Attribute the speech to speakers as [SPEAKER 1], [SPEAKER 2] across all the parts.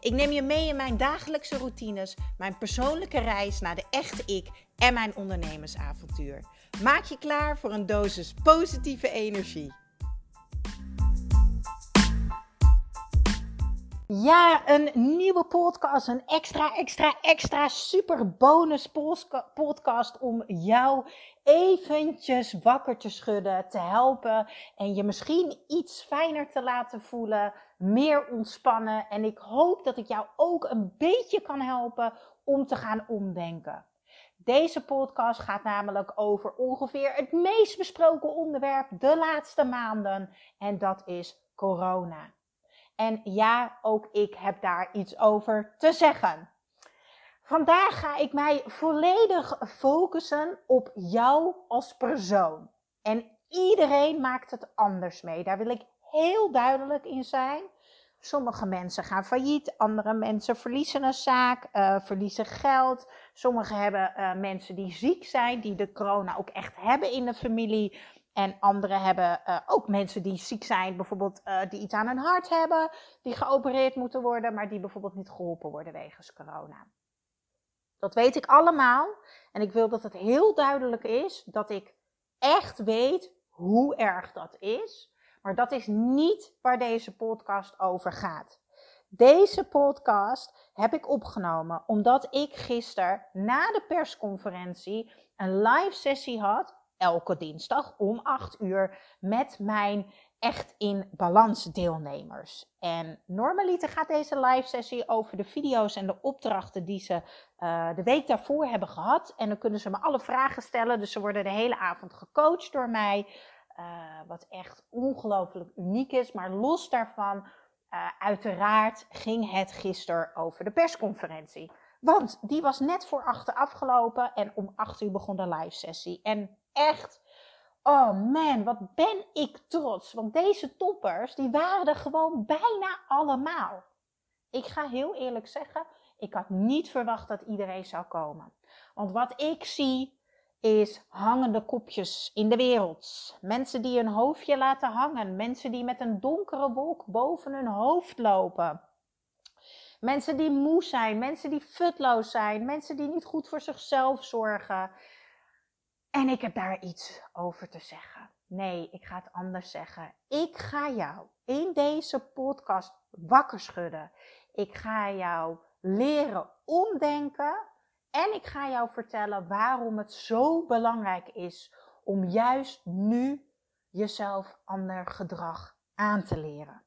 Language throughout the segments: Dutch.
[SPEAKER 1] Ik neem je mee in mijn dagelijkse routines, mijn persoonlijke reis naar de echte ik en mijn ondernemersavontuur. Maak je klaar voor een dosis positieve energie. Ja, een nieuwe podcast, een extra, extra, extra super bonus podcast om jou eventjes wakker te schudden, te helpen en je misschien iets fijner te laten voelen, meer ontspannen. En ik hoop dat ik jou ook een beetje kan helpen om te gaan omdenken. Deze podcast gaat namelijk over ongeveer het meest besproken onderwerp de laatste maanden en dat is corona. En ja, ook ik heb daar iets over te zeggen. Vandaag ga ik mij volledig focussen op jou als persoon. En iedereen maakt het anders mee. Daar wil ik heel duidelijk in zijn. Sommige mensen gaan failliet, andere mensen verliezen een zaak, uh, verliezen geld. Sommige hebben uh, mensen die ziek zijn, die de corona ook echt hebben in de familie. En anderen hebben uh, ook mensen die ziek zijn, bijvoorbeeld die iets aan hun hart hebben, die geopereerd moeten worden, maar die bijvoorbeeld niet geholpen worden wegens corona. Dat weet ik allemaal. En ik wil dat het heel duidelijk is dat ik echt weet hoe erg dat is. Maar dat is niet waar deze podcast over gaat. Deze podcast heb ik opgenomen omdat ik gisteren na de persconferentie een live sessie had, elke dinsdag om 8 uur, met mijn echt in balans deelnemers. En normaliter gaat deze live sessie over de video's en de opdrachten die ze uh, de week daarvoor hebben gehad. En dan kunnen ze me alle vragen stellen. Dus ze worden de hele avond gecoacht door mij. Uh, wat echt ongelooflijk uniek is. Maar los daarvan, uh, uiteraard ging het gisteren over de persconferentie. Want die was net voor achter afgelopen en om acht uur begon de live sessie. En echt, oh man, wat ben ik trots. Want deze toppers, die waren er gewoon bijna allemaal. Ik ga heel eerlijk zeggen, ik had niet verwacht dat iedereen zou komen. Want wat ik zie is hangende kopjes in de wereld. Mensen die hun hoofdje laten hangen. Mensen die met een donkere wolk boven hun hoofd lopen. Mensen die moe zijn. Mensen die futloos zijn. Mensen die niet goed voor zichzelf zorgen. En ik heb daar iets over te zeggen. Nee, ik ga het anders zeggen. Ik ga jou in deze podcast wakker schudden. Ik ga jou leren omdenken en ik ga jou vertellen waarom het zo belangrijk is om juist nu jezelf ander gedrag aan te leren.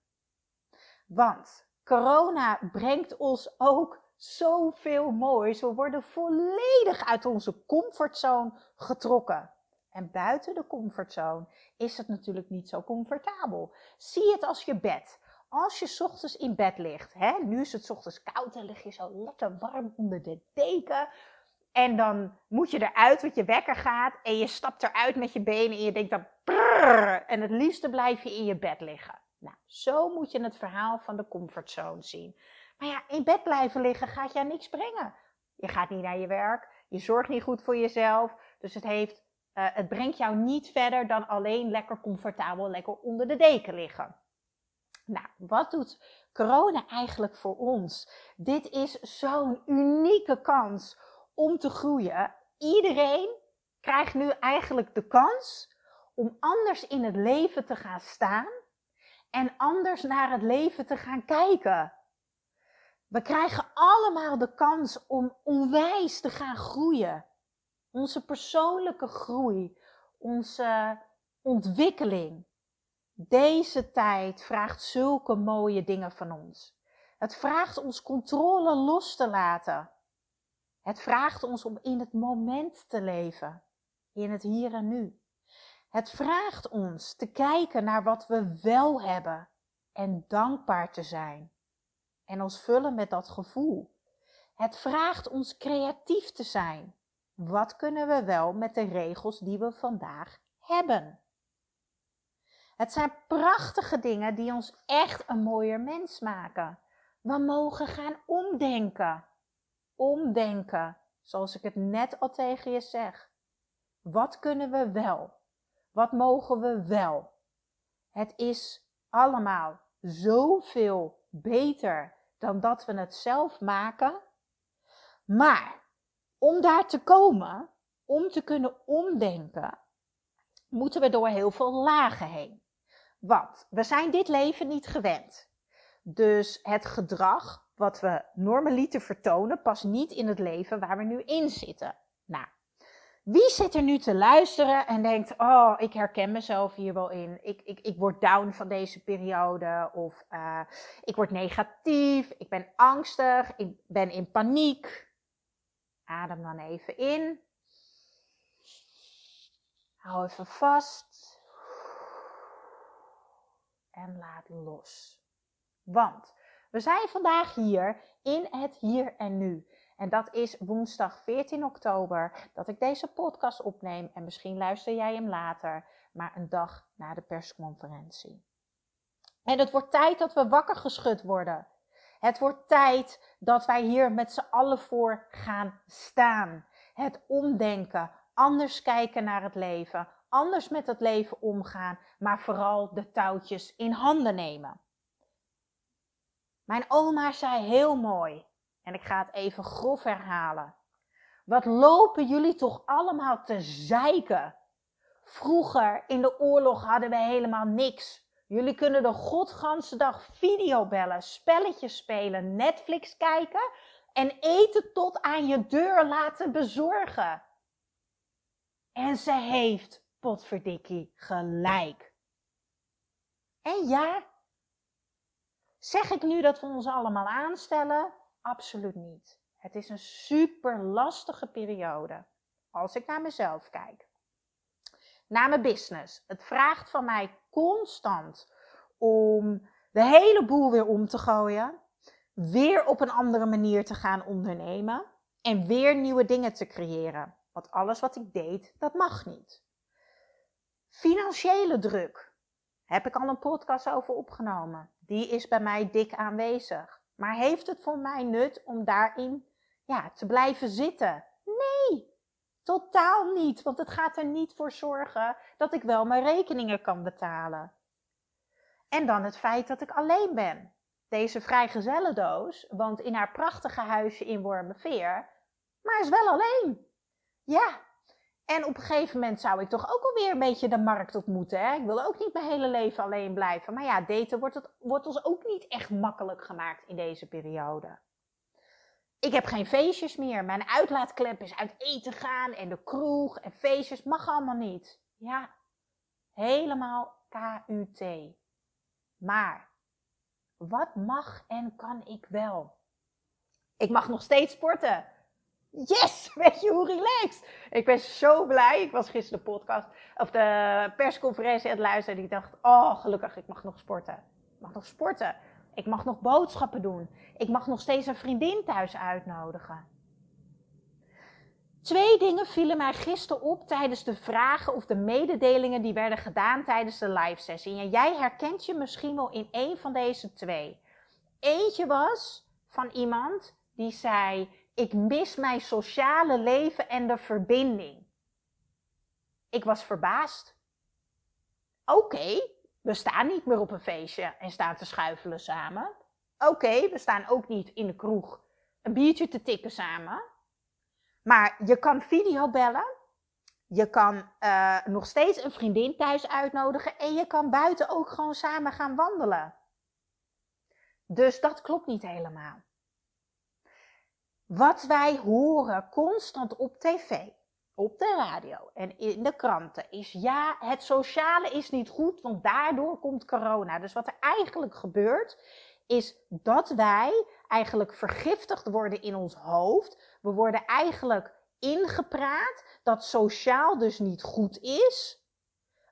[SPEAKER 1] Want corona brengt ons ook zoveel moois. We worden volledig uit onze comfortzone getrokken. En buiten de comfortzone is het natuurlijk niet zo comfortabel. Zie het als je bed als je ochtends in bed ligt, hè, nu is het ochtends koud en lig je zo lekker warm onder de deken. En dan moet je eruit, want je wekker gaat en je stapt eruit met je benen en je denkt dan brrr, en het liefste blijf je in je bed liggen. Nou, zo moet je het verhaal van de comfortzone zien. Maar ja, in bed blijven liggen gaat jou niks brengen. Je gaat niet naar je werk, je zorgt niet goed voor jezelf, dus het, heeft, uh, het brengt jou niet verder dan alleen lekker comfortabel, lekker onder de deken liggen. Nou, wat doet corona eigenlijk voor ons? Dit is zo'n unieke kans om te groeien. Iedereen krijgt nu eigenlijk de kans om anders in het leven te gaan staan en anders naar het leven te gaan kijken. We krijgen allemaal de kans om onwijs te gaan groeien. Onze persoonlijke groei, onze ontwikkeling. Deze tijd vraagt zulke mooie dingen van ons. Het vraagt ons controle los te laten. Het vraagt ons om in het moment te leven, in het hier en nu. Het vraagt ons te kijken naar wat we wel hebben en dankbaar te zijn en ons vullen met dat gevoel. Het vraagt ons creatief te zijn, wat kunnen we wel met de regels die we vandaag hebben? Het zijn prachtige dingen die ons echt een mooier mens maken. We mogen gaan omdenken. Omdenken, zoals ik het net al tegen je zeg. Wat kunnen we wel? Wat mogen we wel? Het is allemaal zoveel beter dan dat we het zelf maken. Maar om daar te komen, om te kunnen omdenken, moeten we door heel veel lagen heen. Want we zijn dit leven niet gewend. Dus het gedrag wat we normaliter vertonen past niet in het leven waar we nu in zitten. Nou, wie zit er nu te luisteren en denkt: Oh, ik herken mezelf hier wel in. Ik, ik, ik word down van deze periode. Of uh, ik word negatief. Ik ben angstig. Ik ben in paniek. Adem dan even in. Hou even vast. En laat los. Want we zijn vandaag hier in het hier en nu. En dat is woensdag 14 oktober dat ik deze podcast opneem. En misschien luister jij hem later, maar een dag na de persconferentie. En het wordt tijd dat we wakker geschud worden. Het wordt tijd dat wij hier met z'n allen voor gaan staan. Het omdenken, anders kijken naar het leven, anders met het leven omgaan, maar vooral de touwtjes in handen nemen. Mijn oma zei heel mooi: en ik ga het even grof herhalen. Wat lopen jullie toch allemaal te zeiken? Vroeger in de oorlog hadden we helemaal niks. Jullie kunnen de godganse dag videobellen, spelletjes spelen, Netflix kijken en eten tot aan je deur laten bezorgen. En ze heeft, potverdikkie, gelijk. En ja, zeg ik nu dat we ons allemaal aanstellen? Absoluut niet. Het is een super lastige periode. Als ik naar mezelf kijk. Naar mijn business. Het vraagt van mij constant om de hele boel weer om te gooien. Weer op een andere manier te gaan ondernemen. En weer nieuwe dingen te creëren. Want alles wat ik deed, dat mag niet. Financiële druk. Heb ik al een podcast over opgenomen. Die is bij mij dik aanwezig. Maar heeft het voor mij nut om daarin ja, te blijven zitten? Nee, totaal niet. Want het gaat er niet voor zorgen dat ik wel mijn rekeningen kan betalen. En dan het feit dat ik alleen ben. Deze vrijgezellendoos woont in haar prachtige huisje in Wormerveer, maar is wel alleen. Ja, en op een gegeven moment zou ik toch ook alweer een beetje de markt op moeten. Hè? Ik wil ook niet mijn hele leven alleen blijven. Maar ja, daten wordt, het, wordt ons ook niet echt makkelijk gemaakt in deze periode. Ik heb geen feestjes meer. Mijn uitlaatklep is uit eten gaan en de kroeg en feestjes. Mag allemaal niet. Ja, helemaal KUT. Maar wat mag en kan ik wel? Ik mag nog steeds sporten. Yes, weet je hoe relaxed. Ik ben zo blij. Ik was gisteren de podcast of de persconferentie aan het luisteren. En ik dacht, oh gelukkig, ik mag nog sporten. Ik mag nog sporten. Ik mag nog boodschappen doen. Ik mag nog steeds een vriendin thuis uitnodigen. Twee dingen vielen mij gisteren op tijdens de vragen of de mededelingen die werden gedaan tijdens de live sessie. En jij herkent je misschien wel in één van deze twee. Eentje was van iemand die zei: ik mis mijn sociale leven en de verbinding. Ik was verbaasd. Oké, we staan niet meer op een feestje en staan te schuifelen samen. Oké, we staan ook niet in de kroeg een biertje te tikken samen. Maar je kan videobellen. Je kan uh, nog steeds een vriendin thuis uitnodigen. En je kan buiten ook gewoon samen gaan wandelen. Dus dat klopt niet helemaal. Wat wij horen constant op tv, op de radio en in de kranten is ja, het sociale is niet goed, want daardoor komt corona. Dus wat er eigenlijk gebeurt, is dat wij eigenlijk vergiftigd worden in ons hoofd. We worden eigenlijk ingepraat dat sociaal dus niet goed is.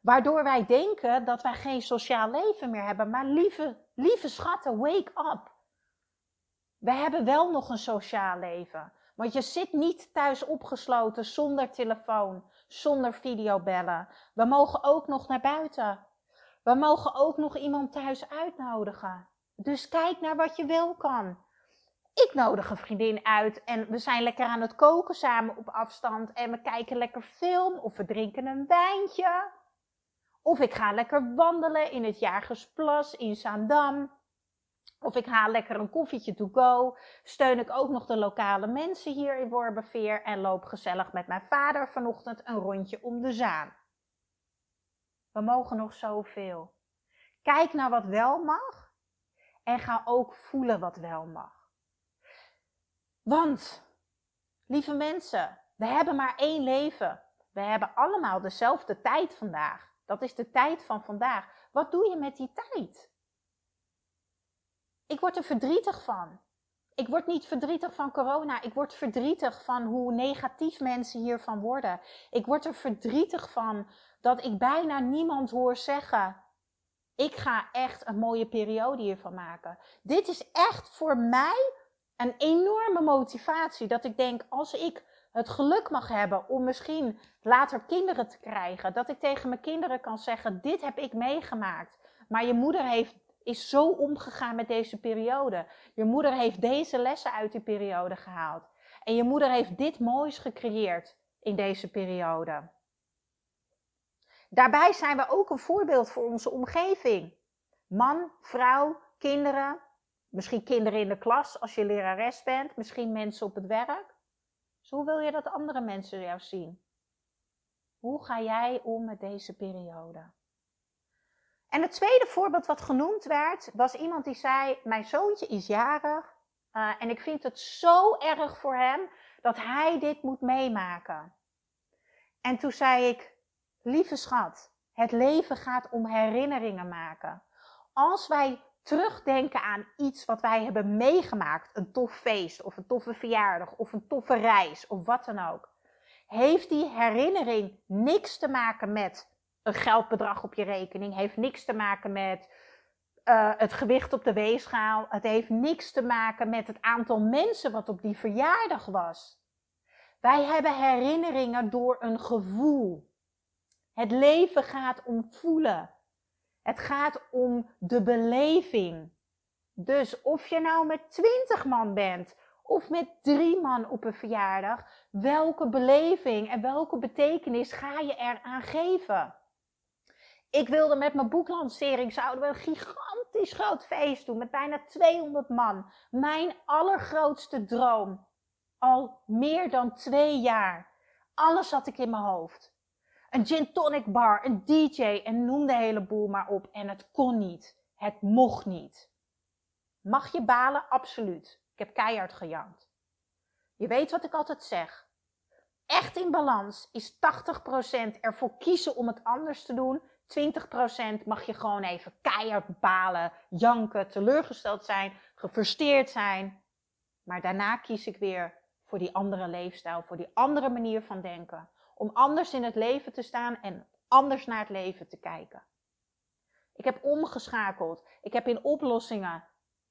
[SPEAKER 1] Waardoor wij denken dat wij geen sociaal leven meer hebben. Maar lieve, lieve schatten, wake up. We hebben wel nog een sociaal leven. Want je zit niet thuis opgesloten zonder telefoon, zonder videobellen. We mogen ook nog naar buiten. We mogen ook nog iemand thuis uitnodigen. Dus kijk naar wat je wel kan. Ik nodig een vriendin uit en we zijn lekker aan het koken samen op afstand. En we kijken lekker film of we drinken een wijntje. Of ik ga lekker wandelen in het Jagersplas in Zaandam. Of ik haal lekker een koffietje to go. Steun ik ook nog de lokale mensen hier in Wormerveer. En loop gezellig met mijn vader vanochtend een rondje om de zaan. We mogen nog zoveel. Kijk naar wat wel mag. En ga ook voelen wat wel mag. Want, lieve mensen, we hebben maar één leven. We hebben allemaal dezelfde tijd vandaag. Dat is de tijd van vandaag. Wat doe je met die tijd? Ik word er verdrietig van. Ik word niet verdrietig van corona. Ik word verdrietig van hoe negatief mensen hiervan worden. Ik word er verdrietig van dat ik bijna niemand hoor zeggen: Ik ga echt een mooie periode hiervan maken. Dit is echt voor mij een enorme motivatie. Dat ik denk: als ik het geluk mag hebben om misschien later kinderen te krijgen, dat ik tegen mijn kinderen kan zeggen: Dit heb ik meegemaakt. Maar je moeder heeft is zo omgegaan met deze periode. Je moeder heeft deze lessen uit die periode gehaald. En je moeder heeft dit moois gecreëerd in deze periode. Daarbij zijn we ook een voorbeeld voor onze omgeving. Man, vrouw, kinderen, misschien kinderen in de klas als je lerares bent, misschien mensen op het werk. Dus hoe wil je dat andere mensen jou zien? Hoe ga jij om met deze periode? En het tweede voorbeeld wat genoemd werd, was iemand die zei: Mijn zoontje is jarig uh, en ik vind het zo erg voor hem dat hij dit moet meemaken. En toen zei ik: Lieve schat, het leven gaat om herinneringen maken. Als wij terugdenken aan iets wat wij hebben meegemaakt, een tof feest of een toffe verjaardag of een toffe reis of wat dan ook, heeft die herinnering niks te maken met een geldbedrag op je rekening. Heeft niks te maken met uh, het gewicht op de weegschaal. Het heeft niks te maken met het aantal mensen wat op die verjaardag was. Wij hebben herinneringen door een gevoel. Het leven gaat om voelen. Het gaat om de beleving. Dus of je nou met twintig man bent of met drie man op een verjaardag, welke beleving en welke betekenis ga je eraan geven? Ik wilde met mijn boeklancering, zouden we een gigantisch groot feest doen met bijna 200 man. Mijn allergrootste droom. Al meer dan twee jaar. Alles had ik in mijn hoofd. Een gin tonic bar, een DJ en noem de hele boel maar op. En het kon niet. Het mocht niet. Mag je balen? Absoluut. Ik heb keihard gejankt. Je weet wat ik altijd zeg. Echt in balans is 80% ervoor kiezen om het anders te doen 20% mag je gewoon even keihard balen, janken, teleurgesteld zijn, gefrustreerd zijn. Maar daarna kies ik weer voor die andere leefstijl, voor die andere manier van denken. Om anders in het leven te staan en anders naar het leven te kijken. Ik heb omgeschakeld. Ik heb in oplossingen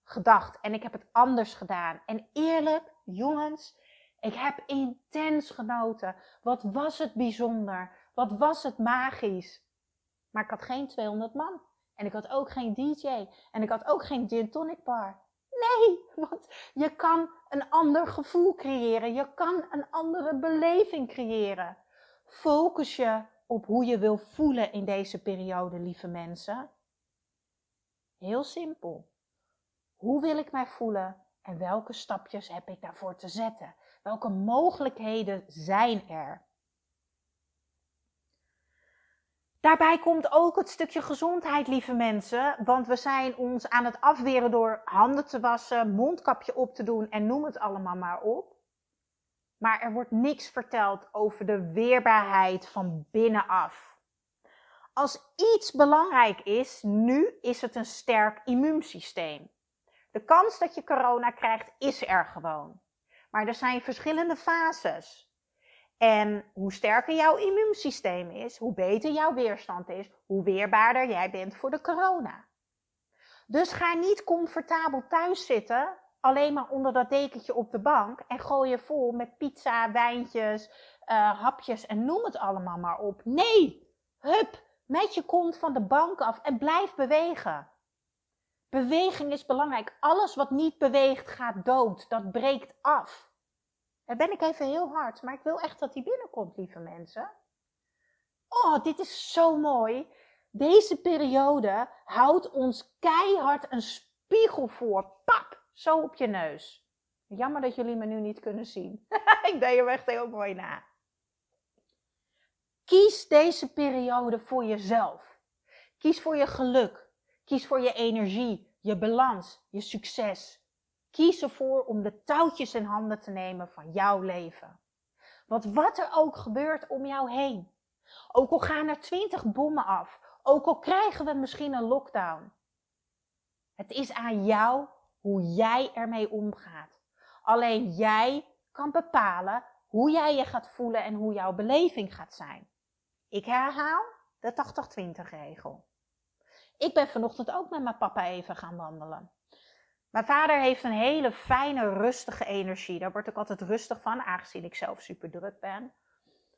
[SPEAKER 1] gedacht en ik heb het anders gedaan. En eerlijk, jongens, ik heb intens genoten. Wat was het bijzonder? Wat was het magisch? Maar ik had geen 200 man. En ik had ook geen DJ. En ik had ook geen gin tonic bar. Nee, want je kan een ander gevoel creëren. Je kan een andere beleving creëren. Focus je op hoe je wil voelen in deze periode, lieve mensen. Heel simpel. Hoe wil ik mij voelen en welke stapjes heb ik daarvoor te zetten? Welke mogelijkheden zijn er? Daarbij komt ook het stukje gezondheid, lieve mensen. Want we zijn ons aan het afweren door handen te wassen, mondkapje op te doen en noem het allemaal maar op. Maar er wordt niks verteld over de weerbaarheid van binnenaf. Als iets belangrijk is, nu is het een sterk immuunsysteem. De kans dat je corona krijgt is er gewoon. Maar er zijn verschillende fases. En hoe sterker jouw immuunsysteem is, hoe beter jouw weerstand is, hoe weerbaarder jij bent voor de corona. Dus ga niet comfortabel thuis zitten alleen maar onder dat dekentje op de bank en gooi je vol met pizza, wijntjes, uh, hapjes en noem het allemaal maar op. Nee, hup, met je kont van de bank af en blijf bewegen. Beweging is belangrijk. Alles wat niet beweegt gaat dood. Dat breekt af. Dan ben ik even heel hard, maar ik wil echt dat die binnenkomt, lieve mensen. Oh, dit is zo mooi. Deze periode houdt ons keihard een spiegel voor. Pap, zo op je neus. Jammer dat jullie me nu niet kunnen zien. ik deed hem echt heel mooi na. Kies deze periode voor jezelf. Kies voor je geluk. Kies voor je energie, je balans, je succes. Kies ervoor om de touwtjes in handen te nemen van jouw leven. Want wat er ook gebeurt om jou heen. Ook al gaan er twintig bommen af. Ook al krijgen we misschien een lockdown. Het is aan jou hoe jij ermee omgaat. Alleen jij kan bepalen hoe jij je gaat voelen en hoe jouw beleving gaat zijn. Ik herhaal de 80-20 regel. Ik ben vanochtend ook met mijn papa even gaan wandelen. Mijn vader heeft een hele fijne, rustige energie. Daar word ik altijd rustig van, aangezien ik zelf super druk ben.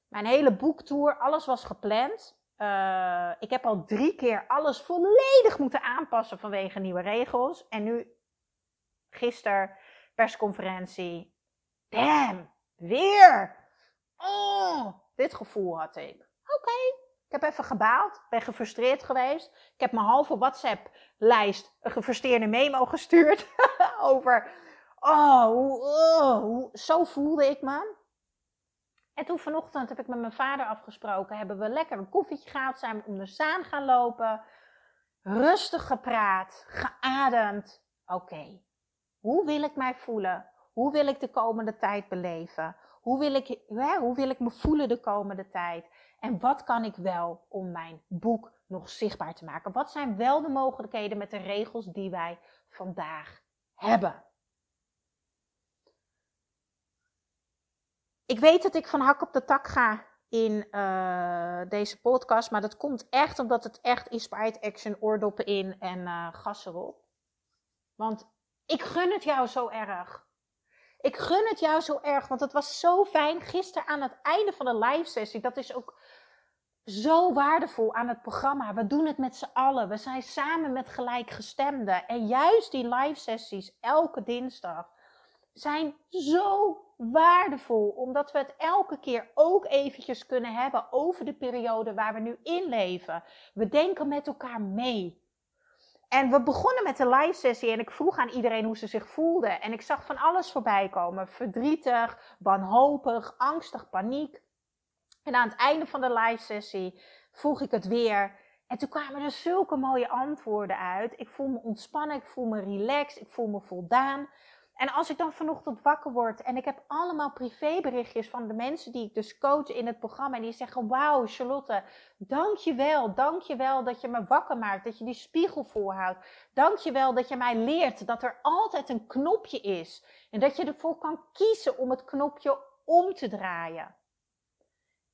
[SPEAKER 1] Mijn hele boektour, alles was gepland. Uh, ik heb al drie keer alles volledig moeten aanpassen vanwege nieuwe regels. En nu, gisteren, persconferentie. Damn, weer! Oh, dit gevoel had ik. Oké, ik heb even gebaald, ben gefrustreerd geweest. Ik heb mijn halve WhatsApp-lijst een gefrustreerde memo gestuurd over, oh, oh, zo voelde ik me. En toen vanochtend heb ik met mijn vader afgesproken, hebben we lekker een koffietje gehad, zijn we om de zaan gaan lopen, rustig gepraat, geademd. Oké, hoe wil ik mij voelen? Hoe wil ik de komende tijd beleven? Hoe wil ik, hè, hoe wil ik me voelen de komende tijd? En wat kan ik wel om mijn boek nog zichtbaar te maken? Wat zijn wel de mogelijkheden met de regels die wij vandaag hebben? Ik weet dat ik van hak op de tak ga in uh, deze podcast, maar dat komt echt omdat het echt inspired action, oordoppen in en uh, gas erop. Want ik gun het jou zo erg. Ik gun het jou zo erg, want het was zo fijn gisteren aan het einde van de live sessie. Dat is ook zo waardevol aan het programma. We doen het met z'n allen. We zijn samen met gelijkgestemden. En juist die live sessies elke dinsdag zijn zo waardevol. Omdat we het elke keer ook eventjes kunnen hebben over de periode waar we nu in leven. We denken met elkaar mee. En we begonnen met de live sessie en ik vroeg aan iedereen hoe ze zich voelde. En ik zag van alles voorbij komen. Verdrietig, wanhopig, angstig, paniek. En aan het einde van de live sessie vroeg ik het weer. En toen kwamen er zulke mooie antwoorden uit. Ik voel me ontspannen, ik voel me relaxed, ik voel me voldaan. En als ik dan vanochtend wakker word en ik heb allemaal privéberichtjes van de mensen die ik dus coach in het programma. En die zeggen, wauw Charlotte, dankjewel, dankjewel dat je me wakker maakt, dat je die spiegel voorhoudt. Dankjewel dat je mij leert dat er altijd een knopje is. En dat je ervoor kan kiezen om het knopje om te draaien.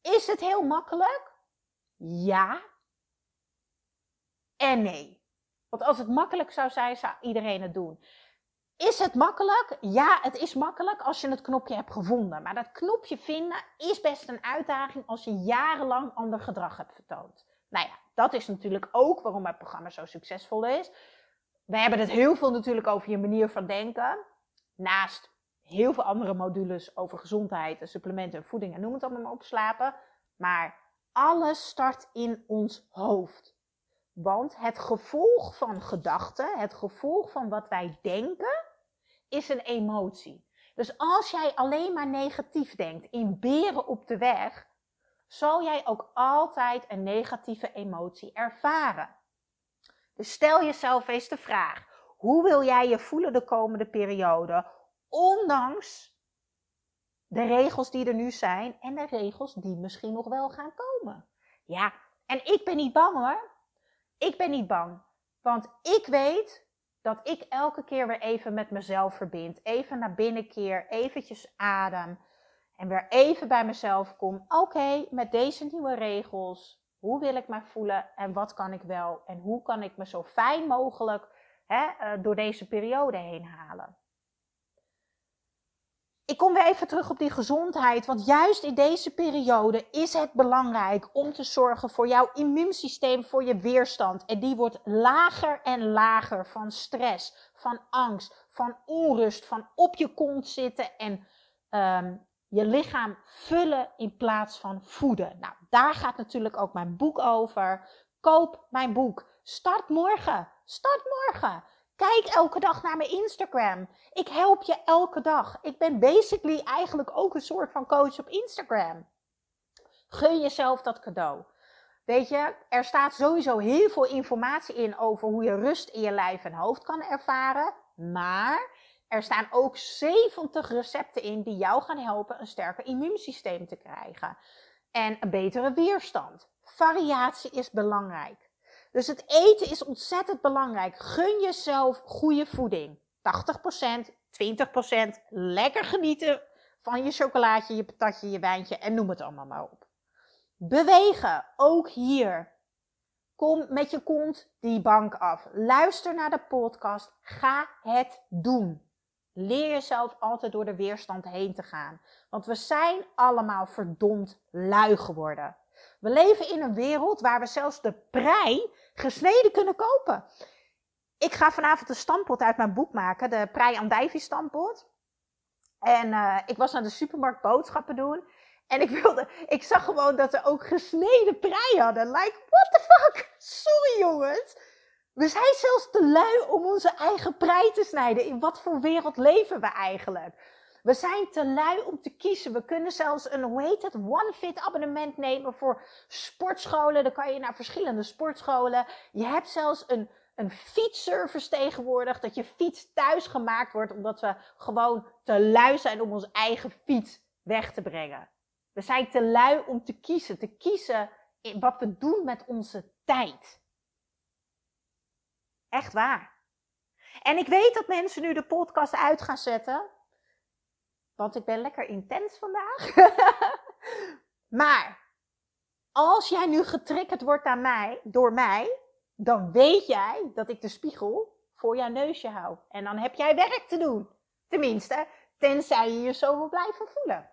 [SPEAKER 1] Is het heel makkelijk? Ja. En nee. Want als het makkelijk zou zijn, zou iedereen het doen. Is het makkelijk? Ja, het is makkelijk als je het knopje hebt gevonden. Maar dat knopje vinden is best een uitdaging als je jarenlang ander gedrag hebt vertoond. Nou ja, dat is natuurlijk ook waarom mijn programma zo succesvol is. We hebben het heel veel natuurlijk over je manier van denken. Naast heel veel andere modules over gezondheid en supplementen en voeding en noem het allemaal maar op slapen. Maar alles start in ons hoofd. Want het gevolg van gedachten, het gevolg van wat wij denken, is een emotie. Dus als jij alleen maar negatief denkt, in beren op de weg, zal jij ook altijd een negatieve emotie ervaren. Dus stel jezelf eens de vraag: hoe wil jij je voelen de komende periode, ondanks de regels die er nu zijn en de regels die misschien nog wel gaan komen? Ja, en ik ben niet bang hoor. Ik ben niet bang, want ik weet dat ik elke keer weer even met mezelf verbind. Even naar binnen keer, eventjes adem. En weer even bij mezelf kom. Oké, met deze nieuwe regels, hoe wil ik me voelen en wat kan ik wel? En hoe kan ik me zo fijn mogelijk hè, eh, door deze periode heen halen? Ik kom weer even terug op die gezondheid. Want juist in deze periode is het belangrijk om te zorgen voor jouw immuunsysteem, voor je weerstand. En die wordt lager en lager van stress, van angst, van onrust, van op je kont zitten en um, je lichaam vullen in plaats van voeden. Nou, daar gaat natuurlijk ook mijn boek over. Koop mijn boek. Start morgen. Start morgen. Kijk elke dag naar mijn Instagram. Ik help je elke dag. Ik ben basically eigenlijk ook een soort van coach op Instagram. Gun jezelf dat cadeau. Weet je, er staat sowieso heel veel informatie in over hoe je rust in je lijf en hoofd kan ervaren. Maar er staan ook 70 recepten in die jou gaan helpen een sterker immuunsysteem te krijgen. En een betere weerstand. Variatie is belangrijk. Dus het eten is ontzettend belangrijk. Gun jezelf goede voeding. 80%, 20%. Lekker genieten van je chocolaatje, je patatje, je wijntje en noem het allemaal maar op. Bewegen, ook hier. Kom met je kont die bank af. Luister naar de podcast. Ga het doen. Leer jezelf altijd door de weerstand heen te gaan. Want we zijn allemaal verdomd lui geworden. We leven in een wereld waar we zelfs de prei gesneden kunnen kopen. Ik ga vanavond een stampot uit mijn boek maken, de prei andijvie stampot. En uh, ik was naar de supermarkt boodschappen doen. En ik wilde, ik zag gewoon dat ze ook gesneden prei hadden. Like, what the fuck? Sorry jongens. We zijn zelfs te lui om onze eigen prei te snijden. In wat voor wereld leven we eigenlijk? We zijn te lui om te kiezen. We kunnen zelfs een, hoe heet het, one-fit abonnement nemen voor sportscholen. Dan kan je naar verschillende sportscholen. Je hebt zelfs een, een fietsservice tegenwoordig. Dat je fiets thuis gemaakt wordt. Omdat we gewoon te lui zijn om onze eigen fiets weg te brengen. We zijn te lui om te kiezen. Te kiezen in wat we doen met onze tijd. Echt waar. En ik weet dat mensen nu de podcast uit gaan zetten. Want ik ben lekker intens vandaag. maar als jij nu getriggerd wordt aan mij, door mij, dan weet jij dat ik de spiegel voor jouw neusje hou. En dan heb jij werk te doen. Tenminste, tenzij je je zo wil blijven voelen.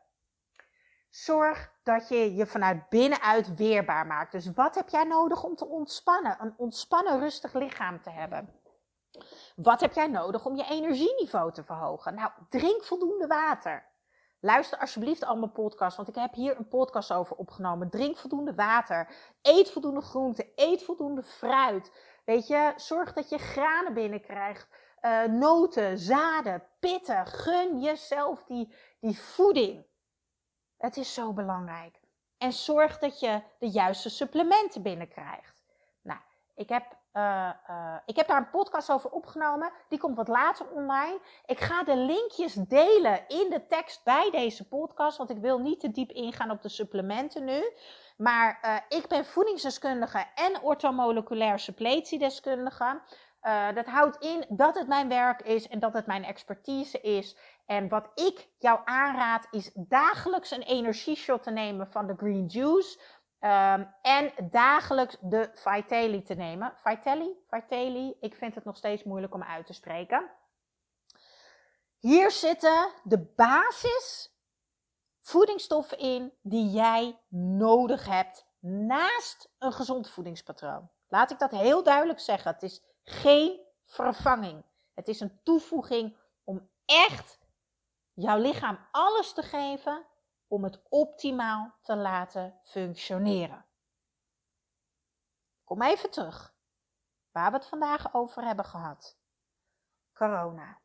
[SPEAKER 1] Zorg dat je je vanuit binnenuit weerbaar maakt. Dus wat heb jij nodig om te ontspannen? Een ontspannen, rustig lichaam te hebben. Wat heb jij nodig om je energieniveau te verhogen? Nou, drink voldoende water. Luister alsjeblieft al mijn podcast, want ik heb hier een podcast over opgenomen. Drink voldoende water. Eet voldoende groente. Eet voldoende fruit. Weet je, zorg dat je granen binnenkrijgt. Uh, noten, zaden, pitten. Gun jezelf die, die voeding. Het is zo belangrijk. En zorg dat je de juiste supplementen binnenkrijgt. Nou, ik heb, uh, uh, ik heb daar een podcast over opgenomen. Die komt wat later online. Ik ga de linkjes delen in de tekst bij deze podcast. Want ik wil niet te diep ingaan op de supplementen nu. Maar uh, ik ben voedingsdeskundige en orthomoleculair suppletiedeskundige. Dat houdt in dat het mijn werk is en dat het mijn expertise is. En wat ik jou aanraad is dagelijks een energieshot te nemen van de Green Juice. Um, en dagelijks de Vitelli te nemen. Vitelli? Vitelli? Ik vind het nog steeds moeilijk om uit te spreken. Hier zitten de basis voedingsstoffen in die jij nodig hebt naast een gezond voedingspatroon. Laat ik dat heel duidelijk zeggen. Het is geen vervanging. Het is een toevoeging om echt jouw lichaam alles te geven om het optimaal te laten functioneren. Kom even terug. Waar we het vandaag over hebben gehad. Corona.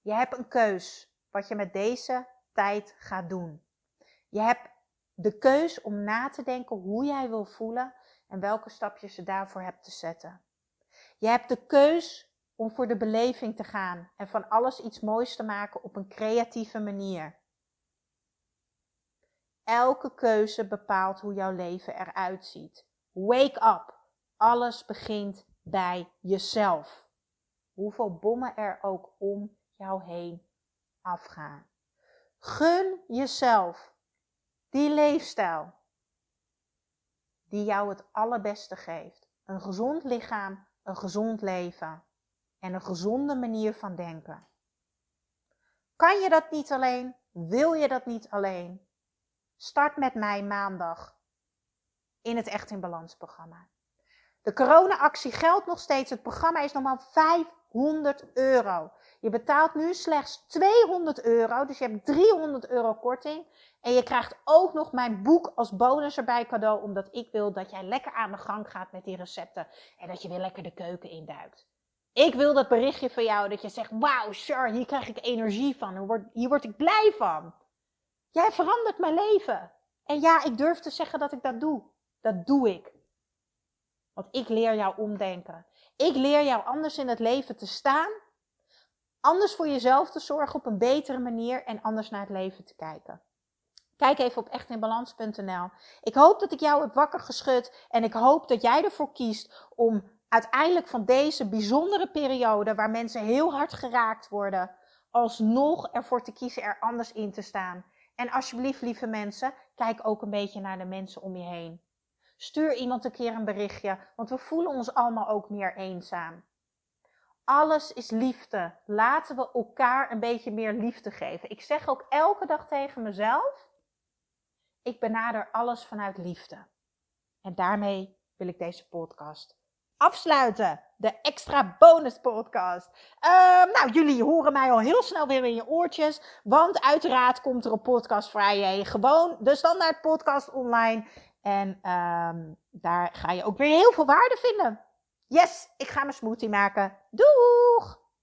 [SPEAKER 1] Je hebt een keus wat je met deze tijd gaat doen. Je hebt de keus om na te denken hoe jij wil voelen en welke stapjes je daarvoor hebt te zetten. Je hebt de keus om voor de beleving te gaan en van alles iets moois te maken op een creatieve manier. Elke keuze bepaalt hoe jouw leven eruit ziet. Wake up. Alles begint bij jezelf. Hoeveel bommen er ook om jou heen afgaan. Gun jezelf die leefstijl die jou het allerbeste geeft. Een gezond lichaam, een gezond leven en een gezonde manier van denken. Kan je dat niet alleen? Wil je dat niet alleen? Start met mij maandag in het Echt in Balans programma. De corona-actie geldt nog steeds. Het programma is normaal 500 euro. Je betaalt nu slechts 200 euro, dus je hebt 300 euro korting. En je krijgt ook nog mijn boek als bonus erbij cadeau, omdat ik wil dat jij lekker aan de gang gaat met die recepten en dat je weer lekker de keuken induikt. Ik wil dat berichtje van jou dat je zegt: Wauw, Char, hier krijg ik energie van. Hier word ik blij van. Jij verandert mijn leven. En ja, ik durf te zeggen dat ik dat doe. Dat doe ik. Want ik leer jou omdenken. Ik leer jou anders in het leven te staan. Anders voor jezelf te zorgen op een betere manier en anders naar het leven te kijken. Kijk even op echtinbalans.nl. Ik hoop dat ik jou heb wakker geschud en ik hoop dat jij ervoor kiest om uiteindelijk van deze bijzondere periode, waar mensen heel hard geraakt worden, alsnog ervoor te kiezen er anders in te staan. En alsjeblieft, lieve mensen, kijk ook een beetje naar de mensen om je heen. Stuur iemand een keer een berichtje, want we voelen ons allemaal ook meer eenzaam. Alles is liefde. Laten we elkaar een beetje meer liefde geven. Ik zeg ook elke dag tegen mezelf: ik benader alles vanuit liefde. En daarmee wil ik deze podcast afsluiten. De extra bonus podcast. Ehm, nou, jullie horen mij al heel snel weer in je oortjes. Want uiteraard komt er op Podcast Friday gewoon de standaard podcast online. En ehm, daar ga je ook weer heel veel waarde vinden. Yes, ik ga mijn smoothie maken. Doeg!